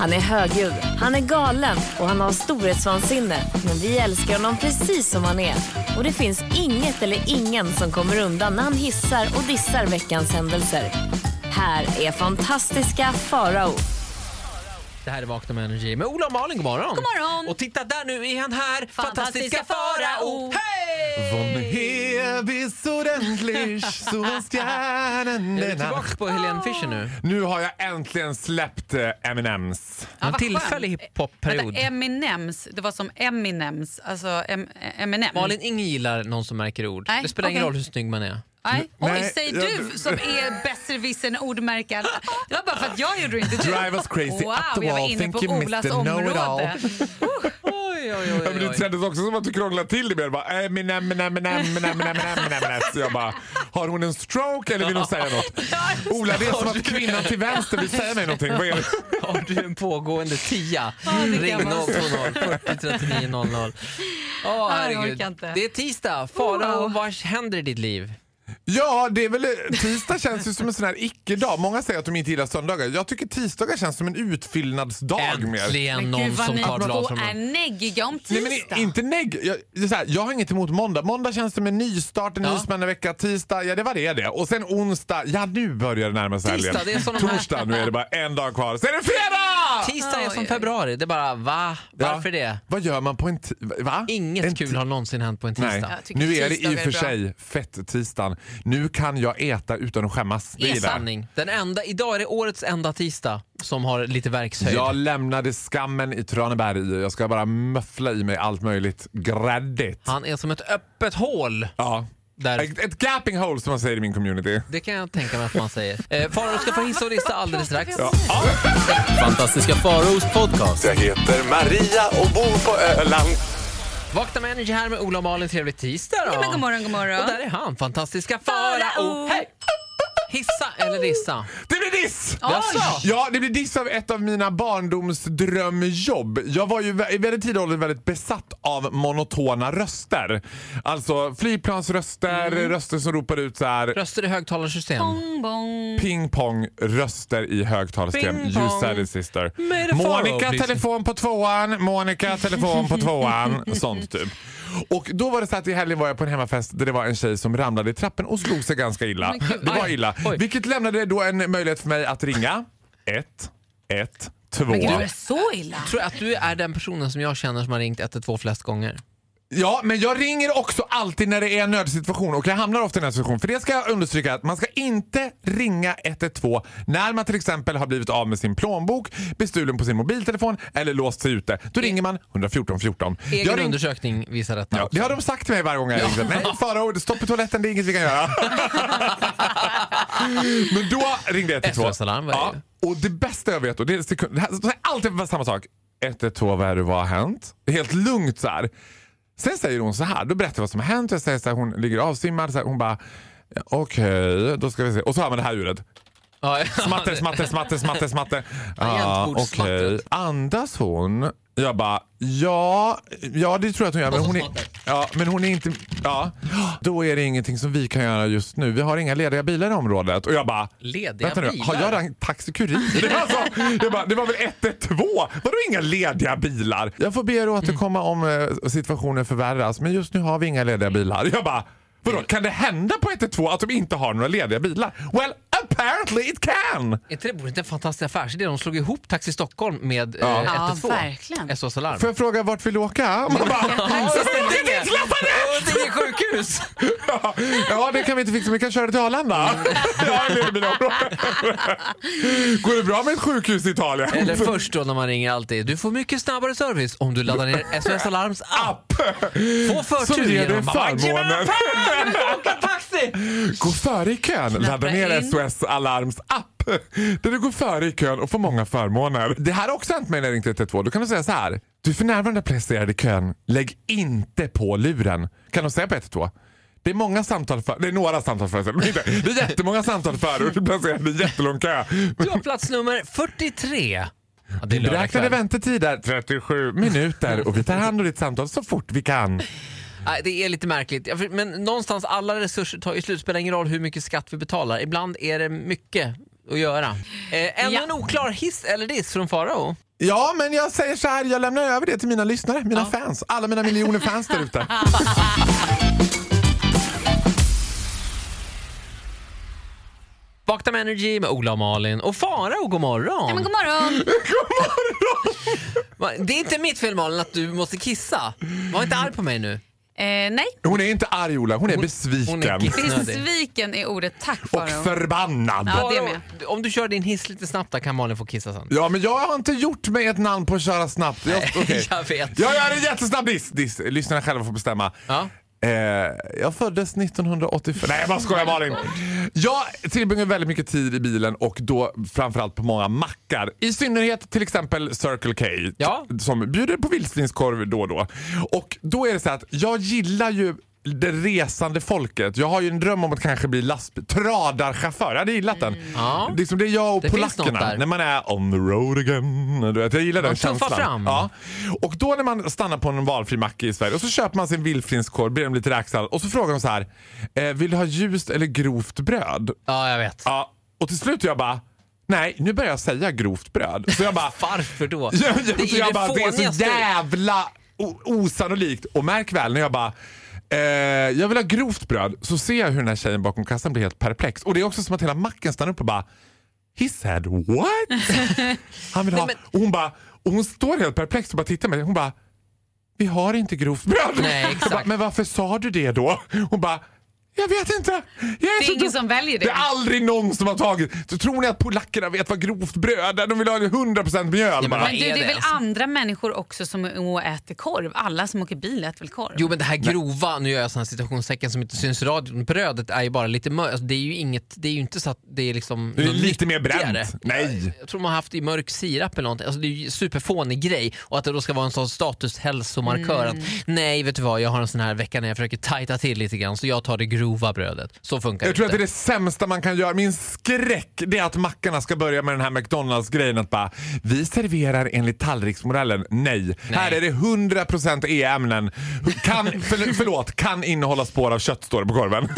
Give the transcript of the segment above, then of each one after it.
Han är högljudd, han är galen och han har storhetsvansinne. Men vi älskar honom precis som han är. Och det finns inget eller ingen som kommer undan när han hissar och dissar veckans händelser. Här är fantastiska Farao. Det här är Vakna med Energy med Ola och Malin, god morgon. God morgon. Och titta där nu är han här, fantastiska, Fantastiska Farao. Hej! Von Hebis ordentlich så stjärnen Är du tillbaka på Helene Fischer nu? Nu har jag äntligen släppt eh, M&M's. En vad tillfällig skönt. hiphop-period. Vänta, Eminems, det var som Eminems, alltså em, Eminem. Malin, ingen gillar någon som märker ord. Nej, det spelar ingen okej. roll hur snygg man är. Nej. Oj, jag- du som är besserwisser ordmärkare. Det var bara för att jag gjorde det inte du. Drive us crazy wow, up the jag var wall, inne think på you Olas Mr. Område. Oj, oj, oj, men det kändes också som att du krånglade till det mer. Bara. Så jag bara, har hon en stroke eller vill hon säga något? Ola, det är som att kvinnan till vänster vill säga mig någonting. Vad är det? Har du en pågående tia? Ring vara 020 40 39 00. Åh, herregud. Det är tisdag. Farao, Wow. vad händer i ditt liv? Ja, det är väl, tisdag känns ju som en sån här icke-dag. Många säger att de inte gillar söndagar. Jag tycker tisdagar känns som en utfyllnadsdag mer. Äntligen någon som tar blad från är neggiga om Nej, tisdag. men inte negg. Jag, det är så här, jag har inget emot måndag. Måndag känns som en nystart, en Ja. ny spännande vecka. Tisdag, ja det var det det. Och sen onsdag, ja nu börjar det närma sig Tisdag, helgen. det är som Torsdag, nu är det bara en dag kvar. Sen är det fredag! Tisdag är som februari. Det är bara, va? Varför det? Vad gör man på en ti- Va? Inget en kul har någonsin hänt på en tisdag. Nej, nu är det i och för sig fett-tisdagen. Nu kan jag äta utan att skämmas. Det är gillar jag. sanning. Den enda, idag är det årets enda tisdag som har lite verkshöjd. Jag lämnade skammen i Traneberg. Jag ska bara möffla i mig allt möjligt gräddigt. Han är som ett öppet hål. Ja. Där, Ett, ett gapping hole som man säger i min community. det kan jag tänka mig att man säger. Eh, Farao ska få hissa och lista alldeles strax. Ja. Fantastiska Faraos podcast. Jag heter Maria och bor på Öland. Vakna med Energy här med Ola och Malin. Trevlig tisdag då. Ja, men god morgon, god morgon. Och där är han, fantastiska Farao. Hej! Hissa eller dissa? Det blir diss! Jaså? Ja, det blir diss av ett av mina barndomsdrömjobb. Jag var ju i väldigt tidig ålder väldigt besatt av monotona röster. Alltså flygplansröster, röster som ropar ut så här Röster i högtalarsystem. Bong, bong. ping pong röster i högtalarsystem. You said it sister. Monica telefon på tvåan, Monica telefon på tvåan. Sånt typ. Och då var det så att i helgen var jag på en hemmafest där det var en tjej som ramlade i trappen och slog sig ganska illa. Det var illa. Vilket lämnade då en möjlighet för mig att ringa 1, 1, 2. Men gud, är så illa? Tror jag att du är den personen som jag känner som har ringt 112 flest gånger. Ja, men jag ringer också alltid när det är en nödsituation och jag hamnar ofta i den situationen. För det ska jag understryka att man ska inte ringa 112 när man till exempel har blivit av med sin plånbok, bestulen på sin mobiltelefon eller låst sig ute. Då ringer man 114 14. Egen Jag ring- undersökning visar detta Ja, också. det har de sagt till mig varje gång jag ringt. Nej, Farao, stopp i toaletten, det är inget vi kan göra. Men då ringde jag 112. SOS-alarm ja, Och det bästa jag vet, och det är sekund, det här, alltid samma sak. 112, vad är det, vad har hänt? Helt lugnt så här. Sen säger hon så här, då berättar jag vad som har hänt. Jag säger så här, hon ligger avsvimmad. Så här, hon bara, okej, då ska vi se. Och så har man det här ljudet. Smatter, smatter, smatter, smatter, smatter. Ja, Tangentbordssmattret. okej. Andas hon? Jag bara, ja, ja det tror jag att hon gör. Men hon, är, ja, men hon är inte... Ja, då är det ingenting som vi kan göra just nu. Vi har inga lediga bilar i området. Och jag bara, Lediga vänta nu, bilar? har jag en taxikurir? Det var, så, jag bara, det var väl 112? Vadå inga lediga bilar? Jag får be er återkomma om eh, situationen förvärras, men just nu har vi inga lediga bilar. Jag bara, vadå, kan det hända på 112 att de inte har några lediga bilar? Well, apparently it can! Är inte det vore inte en fantastisk affärsidé? De slog ihop Taxi Stockholm med Ja. eh, Ja, 112. verkligen. SOS Alarm. Får jag fråga vart vill du åka? Man bara, Huddinge sjukhus! ja, ja, det kan vi inte fixa, vi kan köra till Arlanda. Område. Går det bra med ett sjukhus i Italien? Eller först då när man ringer alltid. Du får mycket snabbare service om du laddar ner SOS Alarms app. Få förtur Som ger dig förmånen. Taxi! Gå före i kön. Ladda ner in. SOS Alarms app. Där du går före i kön och får många förmåner. Det här har också hänt mig när jag ringt 112. Då kan de säga så här. Du är för närvarande placerad i kön. Lägg inte på luren. Kan de säga på 112? Det är många samtal för, det är några samtal för, men inte- det är jättemånga samtal för och du är placerad i jättelång kö. Du har plats nummer 43. Ja, det är Beräknade kväll. väntetid är 37 minuter och vi tar hand om ditt samtal så fort vi kan. Nej, det är lite märkligt. Ja, Men någonstans, alla resurser tar ju slut. spelar ingen roll hur mycket skatt vi betalar. Ibland är det mycket att göra. Eh, ännu Ja. en oklar hiss eller diss från Farao. Ja, men jag säger så här, jag lämnar över det till mina lyssnare, mina fans. Alla mina miljoner fans där ute. Vakna med Energy med Ola och Malin och Farao, god morgon. Ja, men god morgon. Va, Det är inte mitt fel Malin att du måste kissa. Var inte arg på mig nu. Eh, nej, Hon är inte arg Ola, hon är besviken. hon är besviken är ordet. Tack och Farao. förbannad. Ja, det med. Om du kör din hiss lite snabbt kan Malin få kissa sen. Ja, men jag har inte gjort mig ett namn på att köra snabbt. Jag, okej. Jag vet. Jag gör en jättesnabb diss. diss. Lyssnarna själva får bestämma. Ja. Eh, jag föddes 1985. Nej, jag bara skojar Malin. Jag tillbringar väldigt mycket tid i bilen och då framförallt på många mackar. I synnerhet till exempel Circle K Ja. som bjuder på vildsvinskorv då och då. Och då är det så att jag gillar ju det resande folket. Jag har ju en dröm om att kanske bli lastbil, tradarchaufför. Jag hade gillat den. Ja. Liksom det är jag och Det polackerna när man är on the road again. Du vet, jag gillar den Man känslan. fram. Ja. Och då när man stannar på en valfri macka i Sverige och så köper man sin vildsvinskorv, ber om lite räksallad och så frågar de så här. Eh, vill du ha ljust eller grovt bröd? Ja, jag vet. Ja. Och till slut jag bara. Nej, nu börjar jag säga grovt bröd. Så jag bara. Varför då? Ja, ja, det är jag det bara, det är så jävla osannolikt. Och märk väl när jag bara eh, jag vill ha grovt bröd så ser jag hur den här tjejen bakom kassan blir helt perplex. Och det är också som att hela macken stannar upp och bara He said what? Han vill ha... Och hon bara och hon står helt perplex och bara tittar på mig. Hon bara Vi har inte grovt bröd. Nej, bara, Men varför sa du det då? Hon bara jag vet inte. Jag är Det är ingen dum." som väljer det. Det är aldrig någon som har tagit... Så tror ni att polackerna vet vad grovt bröd är? De vill ha 100% mjöl men vad Men du, det är väl alltså? andra människor också som äter korv? Alla som åker bil äter väl korv? Jo men det här grova, nu gör jag såna här citationstecken som inte syns i radion, brödet är ju bara lite mörkt. Alltså, det är ju inget, det är ju inte så att det är liksom Det är lite mer bränt. Nej. Jag tror man har haft i mörk sirap eller någonting. Alltså, det är ju superfånig grej och att det då ska vara en sån statushälsomarkör att nej vet du vad, jag har en sån här vecka när jag försöker tajta till lite grann så jag tar det grova brödet. Så funkar Jag tror att det är det sämsta man kan göra. Min skräck det är att mackarna ska börja med den här McDonalds-grejen att bara vi serverar enligt tallriksmodellen. Nej. Här är det 100% e-ämnen. Kan, för, förlåt, kan innehålla spår av kött står det på korven.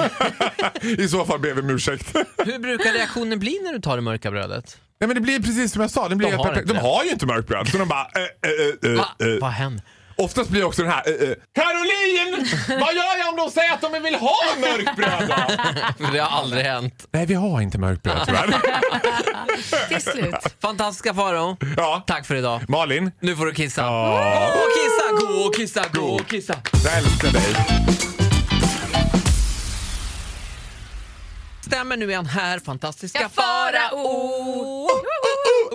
I så fall ber vi om ursäkt. Hur brukar reaktionen bli när du tar det mörka brödet? Nej, men det blir precis som jag sa. Det blir De har de det. har ju inte mörkt bröd. Så de bara... Eh, eh, eh, Va? eh. Vad händer? Oftast blir också den här... Eh, eh. Caroline! Vad gör jag om de säger att de vill ha mörkt bröd då? Det har aldrig hänt. Nej, vi har inte mörkt bröd tyvärr. Till slut. Fantastiska Farao. Ja. Tack för idag. Malin, Nu får du kissa. Ja. Gå och kissa, gå och kissa, gå och kissa. jag älskar dig. Stämmer, nu han här, fantastiska Ja,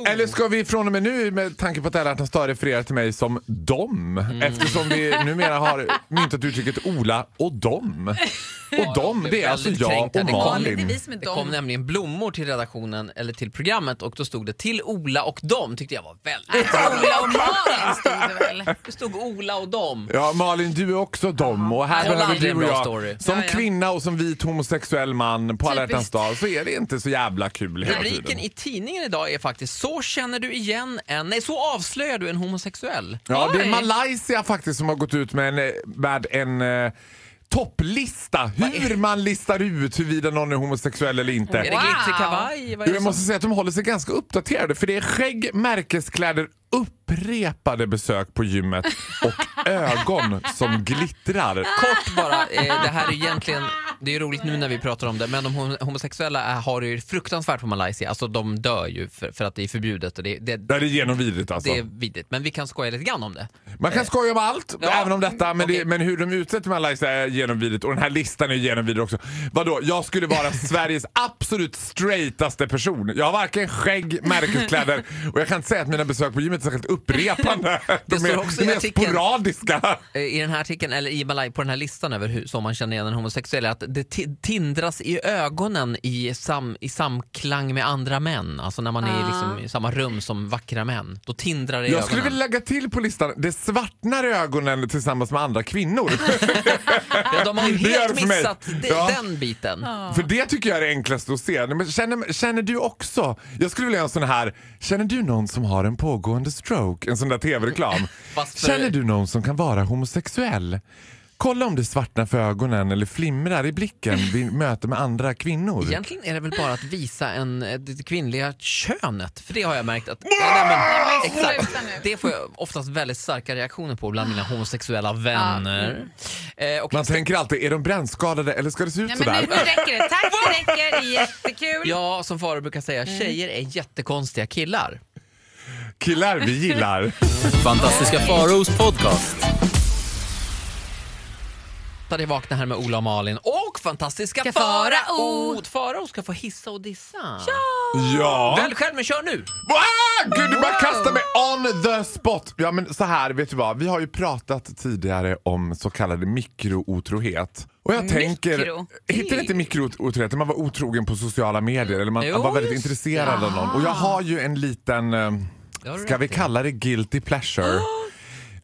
Farao. Eller ska vi från och med nu, med tanke på att alla hjärtans dag referera till mig som dom? Mm. Eftersom vi numera har myntat uttrycket Ola och dom. Och dom, det är alltså jag och Malin. vi som är Det kom nämligen blommor till redaktionen, eller till programmet och då stod det till Ola och dem. tyckte jag var väldigt roligt. Ola och Malin stod det väl? Det stod Ola och dem. Ja, Malin, du är också dom. Och här behöver du en och bra jag, story. som Ja, ja. kvinna och som vit homosexuell man på alla hjärtans dag så är det inte så jävla kul hela Rubriken tiden. i tidningen idag är faktiskt Så känner du igen en, nej så avslöjar du en homosexuell. Ja, det är Oj. Malaysia faktiskt som har gått ut med en, eh, med en eh, topplista. Hur man listar ut huruvida någon är homosexuell eller inte. Är det Wow. glittrig kavaj? Vad är Jo, det Jag måste säga att de håller sig ganska uppdaterade för det är skägg, märkeskläder, upprepade besök på gymmet och ögon som glittrar. Kort bara, eh, det här är egentligen, det är roligt nu när vi pratar om det, men de hom- homosexuella är, har det ju fruktansvärt på Malaysia. Alltså de dör ju för, för att det är förbjudet och det, det, Det är genomvidrigt alltså. det är vidrigt. Men vi kan skoja lite grann om det. Man kan skoja om allt, Ja. även om detta, men, Okej. det, men hur de utsätter Malaysia är genomvidrigt och den här listan är genomvidrig också. Vadå, jag skulle vara Sveriges absolut straightaste person. Jag har varken skägg, märkeskläder och jag kan inte säga att mina besök på gymmet är särskilt upprepande. De är, också de är artikeln- sporadiska. Eh, I den här artikeln, eller i Malay, på den här listan över hur som man känner igen en homosexuell, att det ti- tindras i ögonen i, sam, i samklang med andra män. Alltså när man är liksom i samma rum som vackra män. Då tindrar det i Jag skulle ögonen. vilja lägga till på listan, det svartnar ögonen tillsammans med andra kvinnor. Ja, de har ju helt missat de, Ja. den biten. För det tycker jag är det enklaste att se. Men känner, känner du också, jag skulle vilja ha en sån här, känner du någon som har en pågående stroke? En sån där tv-reklam. För- Känner du någon som kan vara homosexuell? Kolla om det svartnar för ögonen eller flimrar i blicken vid möte med andra kvinnor. Egentligen är det väl bara att visa en, eh, det kvinnliga könet. För det har jag märkt att... Nej, men, exakt, det får jag oftast väldigt starka reaktioner på bland mina homosexuella vänner. Eh, och Man tänker alltid, är de brännskadade eller ska det se ut Nej, men sådär? nu, nu räcker det. Tack, det räcker. Det är jättekul. Ja, som Farao brukar säga, tjejer är jättekonstiga killar. Killar vi gillar. Fantastiska Faraos podcast. Där jag vaknar här med Ola och Malin och fantastiska Ska Farao. Farao. Farao ska få hissa och dissa. Ja. Välj själv men kör nu! Ah, Gud, du bara kastar mig on the spot. Ja, men så här, vet du vad? Vi har ju pratat tidigare om så kallade mikrootrohet. Och jag tänker, Mikro? hittar ni inte mikrootrohet när man var otrogen på sociala medier eller man Jo, var väldigt just intresserad av någon? Och jag har ju en liten, eh, Det har du ska vi rätt i. kalla det guilty pleasure?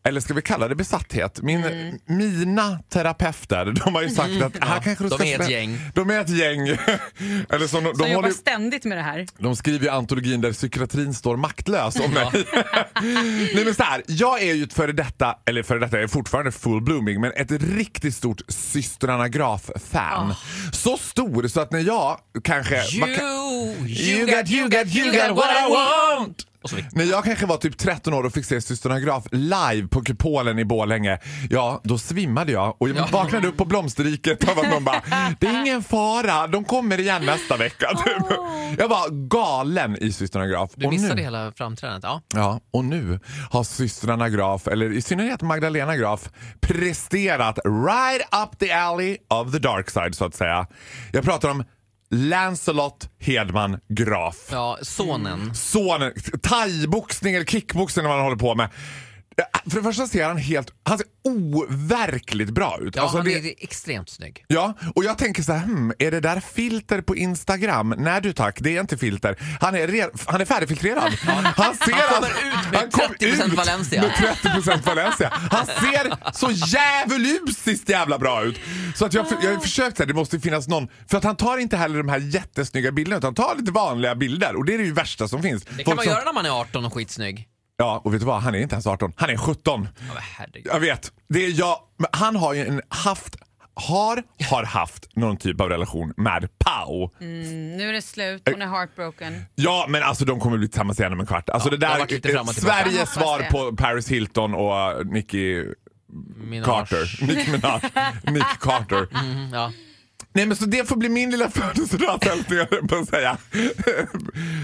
Eller ska vi kalla det besatthet? Min, Mina terapeuter de har ju sagt att här kanske du de ska är ett gäng. De är ett gäng. Eller som, de, Som de, jobbar håller, ju- ständigt med det här. de skriver ju antologin där psykiatrin står maktlös om mig. Nej men så här, jag är ju ett före detta, eller före detta, jag är fortfarande full blooming, men ett riktigt stort Systrarna Graf-fan. Så stor så att när jag kanske... You, You got, you got, you got what I want! När jag kanske var typ 13 år och fick se Systrarna Graf live på Kupolen i Borlänge, ja då svimmade jag och jag vaknade upp på Blomsterriket av att någon bara “Det är ingen fara, de kommer igen nästa vecka”. Typ. Jag var galen i Systrarna Graf. Du Och missade nu, hela framträdandet. Ja. ja, och nu har systrarna Graf, eller i synnerhet Magdalena Graf, presterat right up the alley of the dark side så att säga. Jag pratar om Lancelot Hedman Graf ja, sonen. sonen, thaiboxning eller kickboxning vad han håller på med. För det första ser han helt, han ser overkligt bra ut. Ja, Alltså han det- är extremt snygg. Ja, och jag tänker så här, hmm, är det där filter på Instagram? Nej du tack, det är inte filter. Han är, re, han är färdigfiltrerad. Han, ser Han kommer alltså- ut med han kom 30% ut Valencia. Med 30% Valencia. Han ser så djävulusiskt jävla bra ut. Så att jag, jag har försökt säga det måste finnas någon, för att han tar inte heller de här jättesnygga bilderna utan han tar lite vanliga bilder och det är det ju värsta som finns. Det kan Folk man som- göra när man är 18 och skitsnygg. Ja, och vet du vad? Han är inte ens 18. Han är 17. Ja. Jag vet. Det är jag. Men han har ju en haft, har, har haft någon typ av relation med Pau. Nu är det slut, hon är heartbroken. Ja, men alltså de kommer bli tillsammans igen om en kvart. Alltså Ja, det där. Jag Sveriges svar det. på Paris Hilton och Nicki Minaj. Carter. Nick Minaj. Nick Carter. Mm, ja. Nej men så det får bli min lilla födelsedagshälsning på att säga.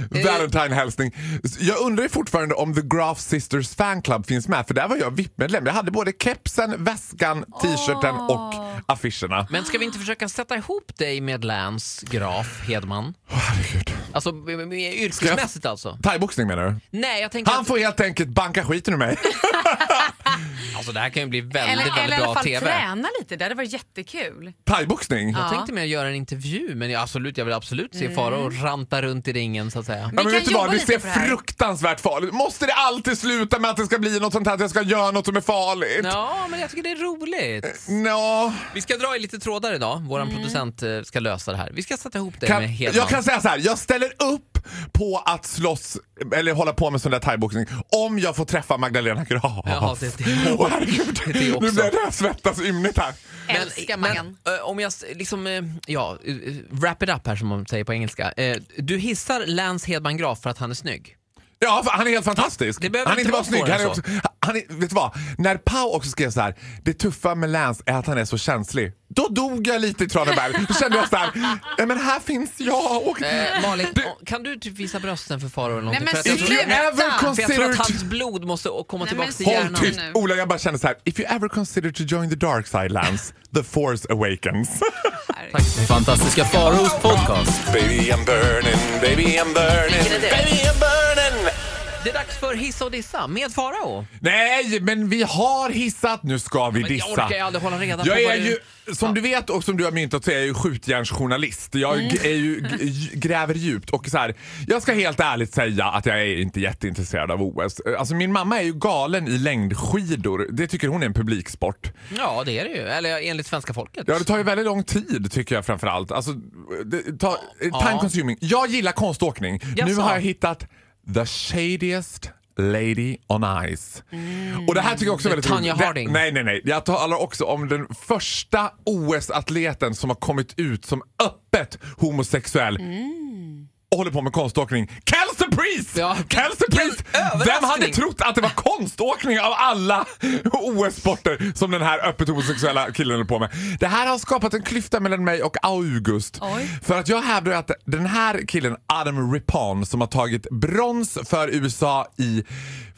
Valentine-hälsning. Jag undrar ju fortfarande om The Graf Sisters fanclub finns med för där var jag VIP-medlem. Jag hade både kepsen, väskan, t-shirten och affischerna. Men ska vi inte försöka sätta ihop dig med Lance Graf Hedman? Herregud. Alltså yrkesmässigt alltså? Thaiboxning menar du? Nej, jag tänker Han att får helt enkelt banka skiten ur mig. alltså, det här kan ju bli väldigt, Eller, väldigt eller i bra alla fall TV. träna lite, det hade varit jättekul. Thaiboxning? Jag Ja. tänkte mer göra en intervju, men jag, absolut, jag vill absolut se Farao ranta runt i ringen så att säga. Ja, men kan vet du vad, det ser fruktansvärt farligt Måste det alltid sluta med att det ska bli något sånt här att jag ska göra något som är farligt? Ja, men jag tycker det är roligt. Nå. Vi ska dra i lite trådar idag. Vår Mm. producent eh, ska lösa det här. Vi ska sätta ihop det Kan, med Hedman. jag kan säga så här, jag ställer upp på att slåss eller hålla på med sån där thaiboxning om jag får träffa Magdalena det- det- Herregud, det- också. nu blir jag svettas ymnigt här. Älskar. Men, eh, om jag liksom, eh, ja, eh, wrap it up här som man säger på engelska. Du hissar Lance Hedman Graf för att han är snygg. Ja, han är helt fantastisk. han är inte bara snygg, han är också, han är, vet du vad? När Pau också skrev så här, det tuffa med Lance är att han är så känslig. Då dog jag lite i Traneberg. Då kände jag så här, men här finns jag. Och, Eh, Malin, å- kan du typ visa brösten för Farao eller någonting? Nej, men för, att jag If tror, you ever för jag tror att hans blod måste komma Nej, tillbaka till håll Håll hjärnan. tyst. Ola, jag bara känner så här. If you ever consider to join the dark side, Lance, the force awakens. Fantastiska Faraos podcast. baby I'm burning, baby I'm burning, baby I'm burning. Det är dags för hissa och dissa med Farao. Nej, men vi har hissat. Nu ska vi Men jag dissa. orkar ju aldrig hålla reda Jag på vad är du- ju, som du vet och som du har myntat så är jag ju skjutjärnsjournalist. Jag Mm. är ju, g- gräver djupt och så här, jag ska helt ärligt säga att jag är inte jätteintresserad av OS. Alltså min mamma är ju galen i längdskidor. Det tycker hon är en publiksport. Ja, det är det ju. Eller enligt svenska folket. Ja, det tar ju väldigt lång tid tycker jag framförallt. Alltså, det tar, time consuming. Jag gillar konståkning. Nu Jaså? har jag hittat the shadiest Lady on Ice. Och det här tycker jag också är väldigt Tanya roligt. Harding. Nej, nej, nej. Jag talar också om den första OS-atleten som har kommit ut som öppet homosexuell. Och håller på med konståkning. Kelsey Priest! Ja, Kelsey vilken Priest! Vem hade trott att det var konståkning av alla OS-sporter som den här öppet homosexuella killen håller på med? Det här har skapat en klyfta mellan mig och August. Oj. För att jag hävdar att den här killen, Adam Rippon, som har tagit brons för USA i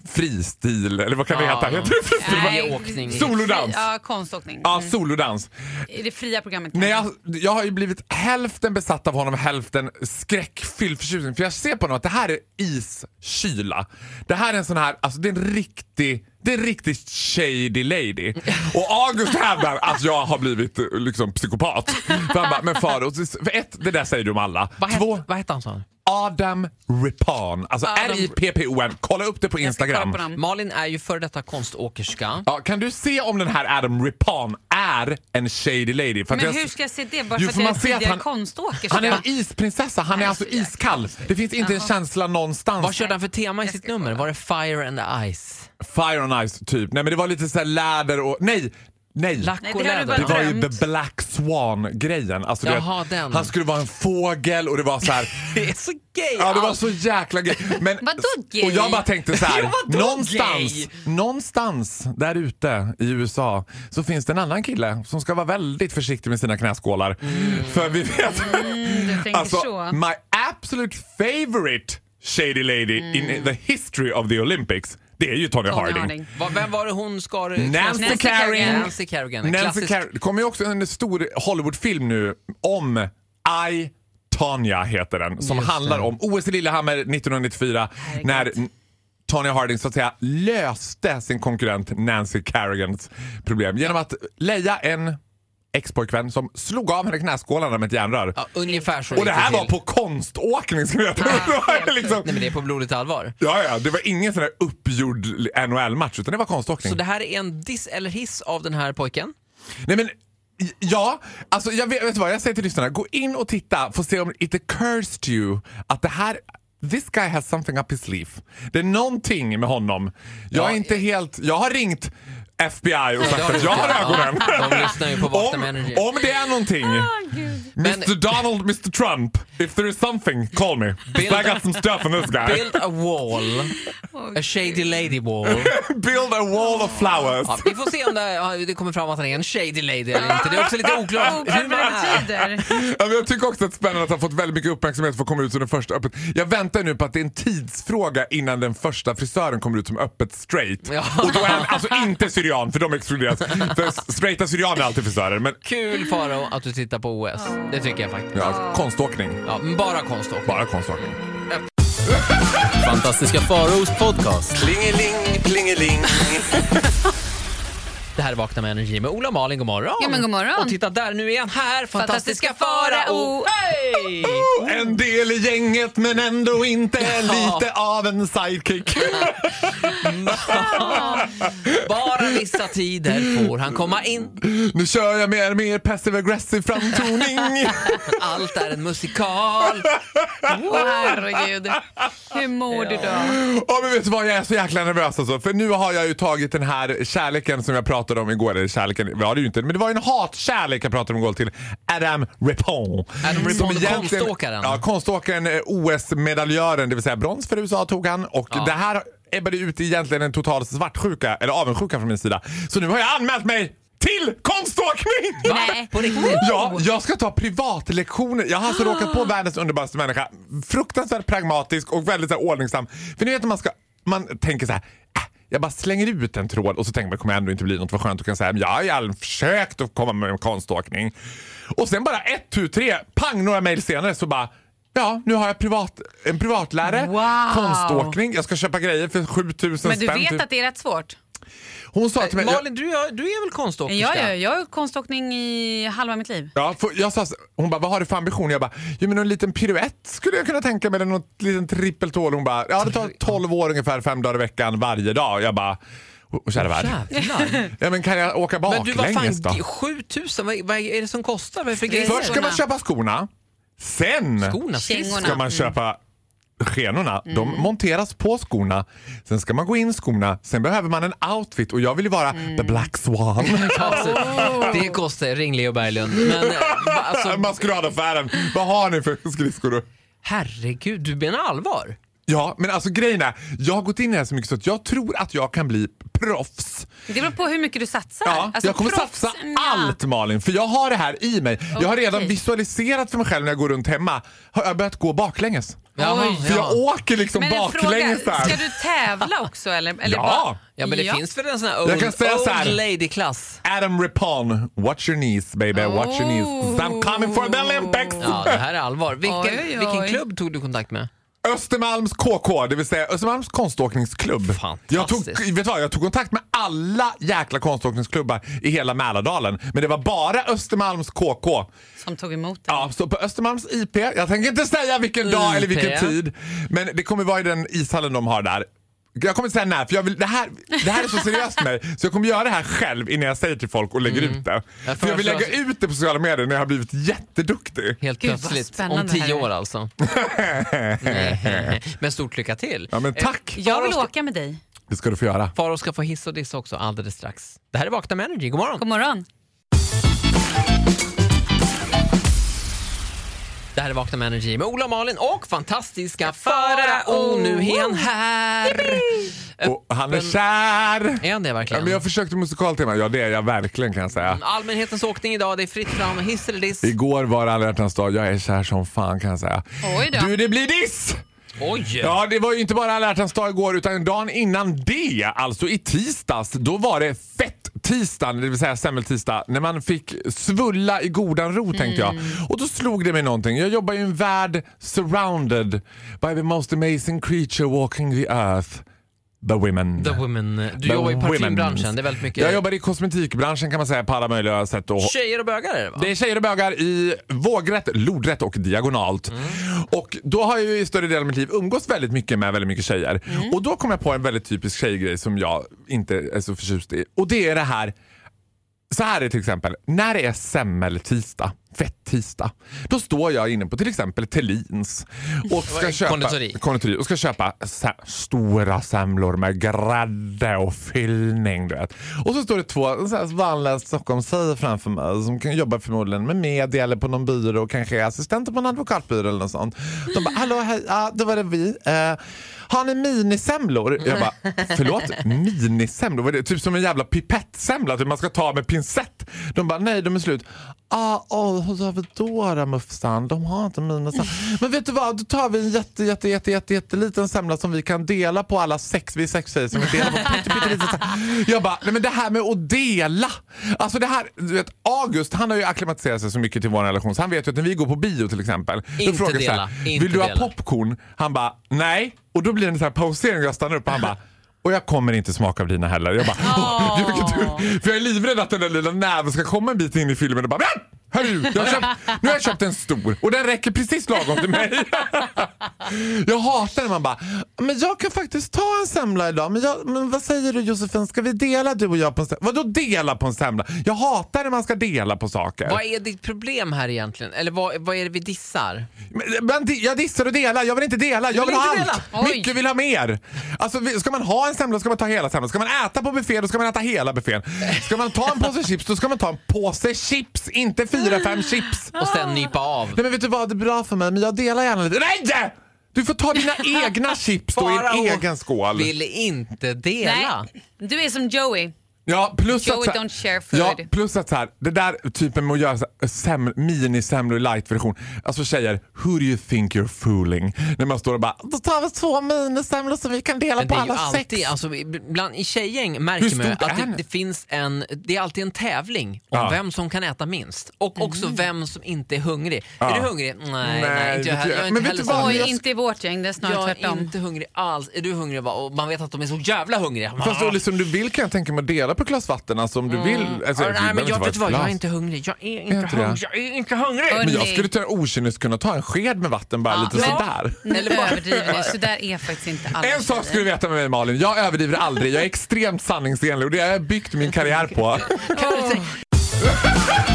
fristil, eller vad kan det Ja. heta? Heter det fristil? Nej. åkning. Solodans. Ja, konståkning. Ja, Mm. solodans. I det fria programmet. Nej, jag, jag har ju blivit hälften besatt av honom, hälften skräckfylld förtjusning. För jag ser på honom att det här är iskyla. Det här är en sån här, alltså det är en riktig det är en riktigt shady lady. Och August hävdar att jag har blivit liksom psykopat. För han bara, men Faro, för ett, det där säger du om alla. Vad, Två, het, vad hette han sa? Adam Rippon. Alltså Adam- R-I-P-P-O-N. Kolla upp det på Instagram. på. Malin är ju före detta konståkerska. Ja, kan du se om den här Adam Rippon är en shady lady? För Men jag- hur ska jag se det? Bara Jo, för att jag är tidigare han- konståkerska? Han är en isprinsessa, han är alltså iskall. Det finns inte en känsla någonstans. Vad körde han för tema i sitt nummer? Var det Fire and Ice? Fire on Ice typ. Nej men det var lite så här läder och... Nej! Nej! Lack Nej, det det var ju the Black Swan-grejen. Alltså, Jaha, vet, den. Han skulle vara en fågel och det var så här... Det är så gay! Ja, det var så jäkla gay. Men, Vadå gay? Och jag bara tänkte så här, någonstans, gay? någonstans där ute i USA så finns det en annan kille som ska vara väldigt försiktig med sina knäskålar. För vi vet, Mm, alltså så. my absolute favorite shady lady in the history of the Olympics, det är ju Tony, Tony Harding. Harding. Va- Vem var det hon skar Nancy. Carrigan. Nancy Carrigan. en Nancy klassisk- Car- det kommer ju också en stor Hollywoodfilm nu om I, Tanya heter den. Som Just handlar det. om OS i Lillehammer 1994 Herregud. när N- Tanya Harding så att säga löste sin konkurrent Nancy Carrigans problem genom att leja en ex-pojkvän som slog av henne knäskålarna med ett järnrör. Ja, ungefär så Och det här var på konståkning. Det var liksom, Nej men det är på blodigt allvar. ja, ja, det var ingen sån här uppgjord NHL-match utan det var konståkning. Så det här är en diss eller hiss av den här pojken? Nej men Ja, alltså jag vet, vet vad jag säger till lyssnarna. Gå in och titta att se om it occurs to you att det här This guy has something up his sleeve. Det är någonting med honom. Jag är Ja, inte helt... Jag har ringt FBI och sagt att jag har ögonen. De lyssnar ju på Vakna med om, Energy. om det är någonting. Men- Mr Donald, Mr Trump, if there is something, call me. Build- I got some stuff on this guy. Build a wall. A shady lady wall. Build a wall of flowers. Ja, vi får se om det, det kommer fram att han är en shady lady eller inte. Det är också lite oklart. Ja, jag tycker också att det är spännande att han fått väldigt mycket uppmärksamhet för att komma ut som den första öppet. Jag väntar nu på att det är en tidsfråga innan den första frisören kommer ut som öppet straight. Ja. Och då är han alltså inte syrian för de exkluderas. För straighta syrianer är alltid frisörer. Men Kul Faro att du tittar på OS. Det tycker jag faktiskt. ja, konståkning. Ja, men bara konståkning. Bara konståkning. Fantastiska Faraos podcast. Plingeling, plingeling. Det här är Vakna med Energy med Ola och Malin. God morgon. Ja, men god morgon. Och titta där, nu är han här. Fantastiska Fantastiska Farao. Hej! En del i gänget men ändå inte Ja. lite av en sidekick. Bara vissa tider får han komma in. Nu kör jag mer mer passive aggressive framtoning. Allt är en musikal. Åh herregud. Hur mår du då? Ja men vet du vad, jag är så jäkla nervös alltså. För nu har jag ju tagit den här kärleken som jag pratade om igår. Eller kärleken var det ju inte, men det var ju en hatkärlek jag pratade om igår till Adam Rippon. Adam Rippon, konståkaren. Ja, konståkaren, eh, OS-medaljören, det vill säga brons för USA tog han. Och Ja. det här ebbade ut i egentligen en total svartsjuka, eller avundsjuka från min sida. Så nu har jag anmält mig till konståkning! Nej. På riktigt? Ja, jag ska ta privatlektioner. Jag har alltså råkat på världens underbaraste människa. Fruktansvärt pragmatisk och väldigt så här, ordningsam. För ni vet när man ska, man tänker så här. "Äh, Jag bara slänger ut en tråd och så tänker man kommer ändå inte bli något. Vad skönt att kunna säga jag har ju försökt att komma med konståkning. Och sen bara ett, tu, tre, pang några mejl senare så bara Ja, nu har jag privat, en privatlärare, Wow. konståkning, jag ska köpa grejer för 7000 Men du spänn. vet typ. att det är rätt svårt? Hon sa till mig, Malin, du, är- du är väl konståkerska? Ja, ja, jag har gjort konståkning i halva mitt liv. Ja, för jag sa, så- hon bara, vad har du för ambition? Jag bara, jo men en liten piruett skulle jag kunna tänka mig, eller något liten trippeltål. Hon bara, ja det tar 12 år ungefär, fem dagar i veckan varje dag. Jag bara, och och kära värld. Jävlar. Ja men kan jag åka Men du, vad baklänges fan, då? 7000, vad, vad är det som kostar? Vad är det för grejer? Först ska man köpa skorna, sen Skorna, Kängorna. ska man köpa skenorna, Mm. de monteras på skorna. Sen ska man gå in skorna, sen behöver man en outfit och jag vill ju vara Mm. the black swan. Det kostar, ring Leo Berglund. Men eh, alltså, Maskeradaffären, vad har ni för skridskor? herregud, du menar allvar? Ja, men alltså grejen är, jag har gått in i det här så mycket så att jag tror att jag kan bli proffs. Det beror på hur mycket du satsar. Ja, Alltså, jag kommer proffs- satsa nja. allt Malin, för jag har det här i mig. Jag har redan visualiserat för mig själv när jag går runt hemma. Har jag börjat gå baklänges. Jaha, För jag ja. åker liksom Men en fråga, baklänges ska där. du tävla också eller? eller Ja. bara- Ja men det finns väl en sån här Jag kan old, säga så här. old lady-klass? Adam Rippon, watch your knees baby, watch your knees. 'cause I'm coming for the Olympics! Ja, det här är allvar. Vilken, Oj, oj, oj. vilken klubb tog du kontakt med? Östermalms KK, det vill säga Östermalms konståkningsklubb. Jag tog, vet vad, jag tog kontakt med alla jäkla konståkningsklubbar i hela Mälardalen. Men det var bara Östermalms KK. Som tog emot dig. Ja, så på Östermalms IP, jag tänker inte säga vilken dag eller vilken IP. tid, men det kommer vara i den ishallen de har där. Jag kommer inte säga när, för jag vill, det, här, det här är så seriöst för mig så jag kommer göra det här själv innan jag säger till folk och lägger ut det. Jag För jag vill lägga ut det på sociala medier när jag har blivit jätteduktig. Helt Gud, plötsligt. Om spännande tio år alltså. Men stort lycka till. Ja men tack! Jag vill åka med dig. Det ska du få göra. Faro ska få hiss och diss också alldeles strax. Det här är Vakna med Energy. God morgon! God morgon. Det här är Vakna med Energy med Ola och Malin och fantastiska Farao. Nu är han här! Och han är kär! Är han det Ja, verkligen? men jag försökte musikaltema, ja det är jag verkligen kan jag säga. Allmänhetens åkning idag, det är fritt fram, hiss eller diss. Igår var det alla hjärtans dag, jag är kär som fan kan jag säga. Oj då. Du det blir diss! Oj! Ja det var ju inte bara alla hjärtans dag igår utan dagen innan det, alltså i tisdags, då var det fett-tisdagen, det vill säga semmeltisdag, när man fick svulla i godan ro tänkte jag. Och då slog det mig någonting. Jag jobbar i en värld surrounded by the most amazing creature walking the earth. The women. The women. Du The jobbar i parfymbranschen, det är väldigt mycket Jag jobbar i kosmetikbranschen kan man säga på alla möjliga sätt. Och tjejer och bögar är det va? det är tjejer och bögar i vågrätt, lodrätt och diagonalt. Mm. Och då har jag ju i större delen av mitt liv umgås väldigt mycket med väldigt mycket tjejer. Mm. Och då kom jag på en väldigt typisk tjejgrej som jag inte är så förtjust i. Och det är det här så här är det till exempel, när det är semmeltisdag, fett-tisdag, då står jag inne på till exempel Tellins och ska köpa, Konditori. konditori och ska köpa se- stora semlor med grädde och fyllning. Du vet. Och så står det två vanliga Stockholmstjejer framför mig som kan jobba förmodligen med media eller på någon byrå och kanske är assistenter på en advokatbyrå eller något sånt. De bara, hallå hej, ja, då var det vi. Eh, har ni minisemlor? Jag bara, förlåt? Minisemlor? Vad är det? Typ som en jävla pipettsemla typ man ska ta med pincett. De bara, nej de är slut. Ah, oh, hur gör vi då då Mufsan? De har inte minisemlor. Men vet du vad, då tar vi en jätte, jätte, jätte, jätte, jätteliten semla som vi kan dela på alla sex, vi är sex tjejer som vi delar på pytte, pytteliten semla. Jag bara, nej men det här med att dela. Alltså det här, du vet August han har ju acklimatiserat sig så mycket till vår relation så han vet ju att när vi går på bio till exempel. Inte frågar jag så här, dela, Vill du ha dela." popcorn? Han bara, nej. Och då blir det en sån här pausering och jag stannar upp och han bara och jag kommer inte smaka av dina heller. Jag bara, "Åh, gud, vilken tur. För jag är livrädd att den där lilla näven ska komma en bit in i filmen och bara "Men, Hörru, jag köpt, nu har jag köpt en stor och den räcker precis lagom till mig. Jag hatar när man bara, men jag kan faktiskt ta en semla idag. Men, jag, men vad säger du Josefin, ska vi dela du och jag på en semla? Vadå dela på en semla? Jag hatar när man ska dela på saker. Vad är ditt problem här egentligen? Eller vad, vad är det vi dissar? Men, jag dissar och delar, jag vill inte dela, jag vill vill ha allt. Oj. Mycket vill ha mer. Alltså, ska man ha en semla ska man ta hela semlan. Ska man äta på buffé då ska man äta hela buffén. Ska man ta en påse chips då ska man ta en påse chips, inte fyra, fem chips. Och sen nypa av. Nej men vet du vad, det är bra för mig men jag delar gärna lite. Nej! Du får ta dina egna chips då i Farao en egen skål. vill inte dela. Nej, du är som Joey. Ja, plus Joey att, så här- don't share food. Ja, plus att så här, det där typen med att göra sem, minisemlor i light-version. Alltså tjejer, who do you think you're fooling? När man står och bara, då tar vi två minisemlor så vi kan dela på alla alltid, sex. alltså, bland, i tjejgäng märker man att det, det? finns en, det är alltid en tävling om Ja. vem som kan äta minst. Och också vem som inte är hungrig. Ja. Är du hungrig? Nej, nej, Nej, inte jag, tror jag är jag. inte Men vet heller vad? Hungrig. inte i vårt gäng. Det är snarare Jag är tvärtom. inte hungrig alls. Är du hungrig? Och man vet att de är så jävla hungriga. Fast Olle, som du vill kan jag tänka mig att dela på ett glas vatten alltså, om du vill. Alltså, Ja, nej, men jag, vet vad, jag är inte hungrig. Jag är inte inte hungrig. Jag är inte hungrig. Men jag skulle till okynnes kunna ta en sked med vatten bara lite men- sådär. Eller överdriver ni. Så där är faktiskt inte alla En sak ska du veta med mig Malin, jag överdriver aldrig. Jag är extremt sanningsenlig och det har jag byggt min karriär på.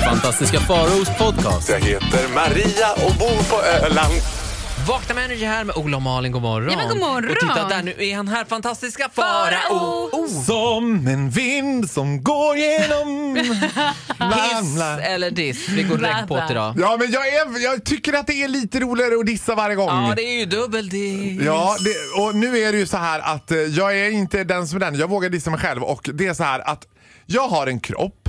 Fantastiska Faraos podcast. Jag heter Maria och bor på Öland. Vakna med Energy här med Ola och Malin, god morgon. Ja, men god morgon. Och titta där, nu är han här, fantastiska Farao. Farao. Som en vind som går genom... Hiss eller diss? Vi går direkt på det idag. Ja, men jag, är, jag tycker att det är lite roligare att dissa varje gång. Ja, det är ju dubbeldiss. Ja, det, och nu är det ju så här att eh, jag är inte den som är den. Jag vågar dissa mig själv och det är så här att jag har en kropp.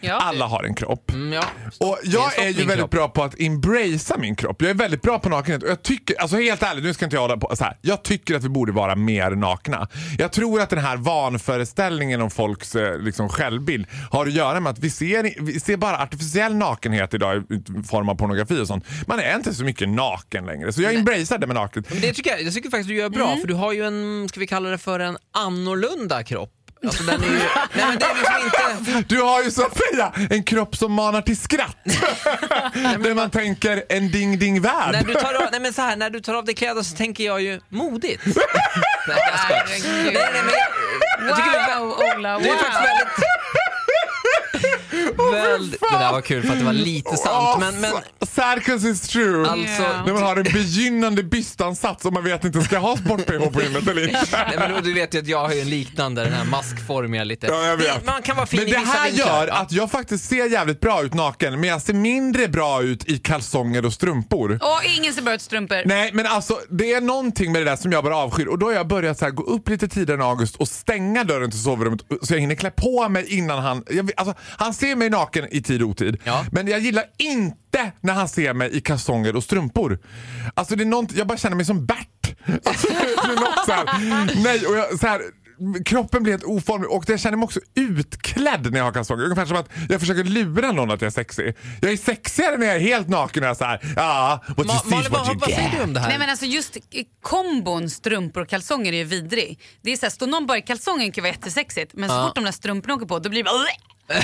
Ja. Alla har en kropp. Mm, ja. Och jag stopp, är ju väldigt kropp. bra på att embracea min kropp. Jag är väldigt bra på nakenhet och jag tycker, alltså helt ärligt, nu ska inte jag hålla på så här. Jag tycker att vi borde vara mer nakna. Jag tror att den här vanföreställningen om folks eh, liksom, självbild har att göra med att vi ser, vi ser bara artificiell nakenhet idag i form av pornografi och sånt. Man är inte så mycket naken längre. Så jag embracear det med naket. Men det tycker jag, jag tycker faktiskt du gör bra, Mm. för du har ju en, ska vi kalla det för en annorlunda kropp. Alltså den är ju, nej men det är liksom inte... Du har ju så att säga en kropp som manar till skratt. Där man tänker en ding ding värld. När du tar av, nej men så här, när du tar av dig kläder så tänker jag ju modigt. nej, jag skojar. nej, Herregud. nej, men jag, jag tycker det är, Wow, Ola, det är wow. faktiskt väldigt... väldigt det där var kul för att det var lite sant. Men, men Circus is true. alltså... Ja. När man har en begynnande bystansats och man vet inte, ska jag ha sport-bh på hynnet eller inte? Nej, men du vet ju att jag har ju en liknande, den här maskformiga lite. Ja, jag vet. Man kan vara fin Men i det vissa här vinklar. gör att jag faktiskt ser jävligt bra ut naken men jag ser mindre bra ut i kalsonger och strumpor. Och ingen ser bra ut strumpor. Nej men alltså det är någonting med det där som jag bara avskyr och då har jag börjat så här, gå upp lite tidigare än August och stänga dörren till sovrummet så jag hinner klä på mig innan han... Jag, alltså, han ser mig naken i tid och otid Ja. men jag gillar inte när han ser mig i kalsonger och strumpor. Alltså det är nånt, jag bara känner mig som Bert. Alltså, det är något så här, nej och jag, så här, Kroppen blir helt oformlig och jag känner mig också utklädd när jag har kalsonger. Ungefär som att jag försöker lura någon att jag är sexig. Jag är sexigare när jag är helt naken och jag såhär, ja, what you Ma- see what vad, säger du om det här? Nej men alltså just kombon strumpor och kalsonger är ju vidrig. Det är så här, står någon bara i kalsonger kan vara jättesexigt men så fort de där strumporna åker på då blir det bara Ja,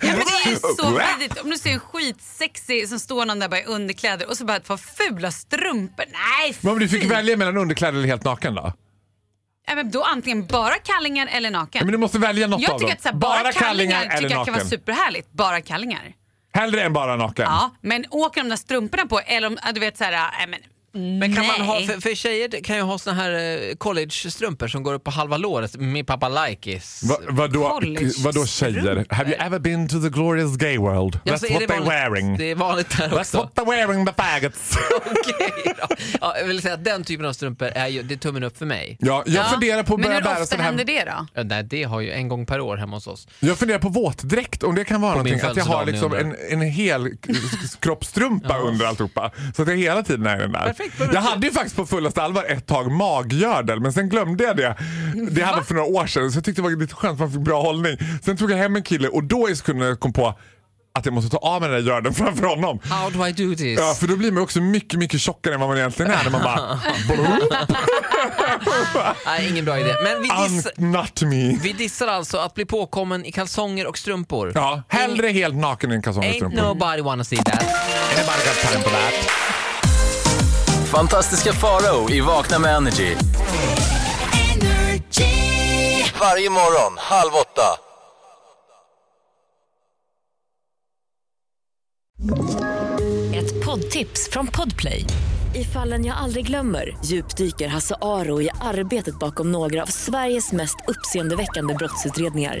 men det är ju så vidrigt. Om du ser en skitsexig som står någon där bara i underkläder och så bara ett par fula strumpor. Nej Men om du fick välja mellan underkläder eller helt naken då? Nej, men då antingen bara kallingar eller naken. Ja, men du måste välja något jag av tycker dem. att så här, bara, kallingar, eller tycker jag kan vara superhärligt. Bara kallingar. Hellre än bara naken. Ja, men åker de där strumporna på eller om ja, du vet så här, nej men Men kan man ha, nej. för, för tjejer kan ju ha såna här eh, college-strumpor som går upp på halva låret. Min pappa likes. Va, vadå, College vadå tjejer? Have you ever been to the glorious gay world? Ja, That's är what det they're vanligt- wearing. Det är vanligt där That's också. what they're wearing the faggots. Okej då. ja, jag vill säga att den typen av strumpor är ju, det är tummen upp för mig. ja, jag Ja, funderar på att Men börja hur bära ofta sån händer här... det då? Ja, nej, det har ju en gång per år hemma hos oss. Jag funderar på våtdräkt, om det kan vara På min någonting. Att jag har födelsedag, liksom en, en hel k- kroppstrumpa under alltihopa. Så att jag hela tiden är den där. Perfekt, jag hade ju faktiskt på fullaste allvar ett tag maggördel men sen glömde jag det. Det hade för några år sedan så jag tyckte det var lite skönt för man fick bra hållning. Sen tog jag hem en kille och då i sekunden kom på att jag måste ta av mig den där gördeln framför honom. How do I do this? Ja, för då blir man också mycket, mycket tjockare än vad man egentligen är när man bara... Nej, ingen bra idé. Men vi, diss, Unnut me. vi dissar alltså att bli påkommen i kalsonger och strumpor. Ja, hellre helt naken än kalsonger och Ain't strumpor. nobody wanna see that. Anybody got time for that? Fantastiska Farao i Vakna med Energy. Varje morgon, halv åtta. Ett poddtips från Podplay. I fallen jag aldrig glömmer djupdyker Hasse Aro i arbetet bakom några av Sveriges mest uppseendeväckande brottsutredningar.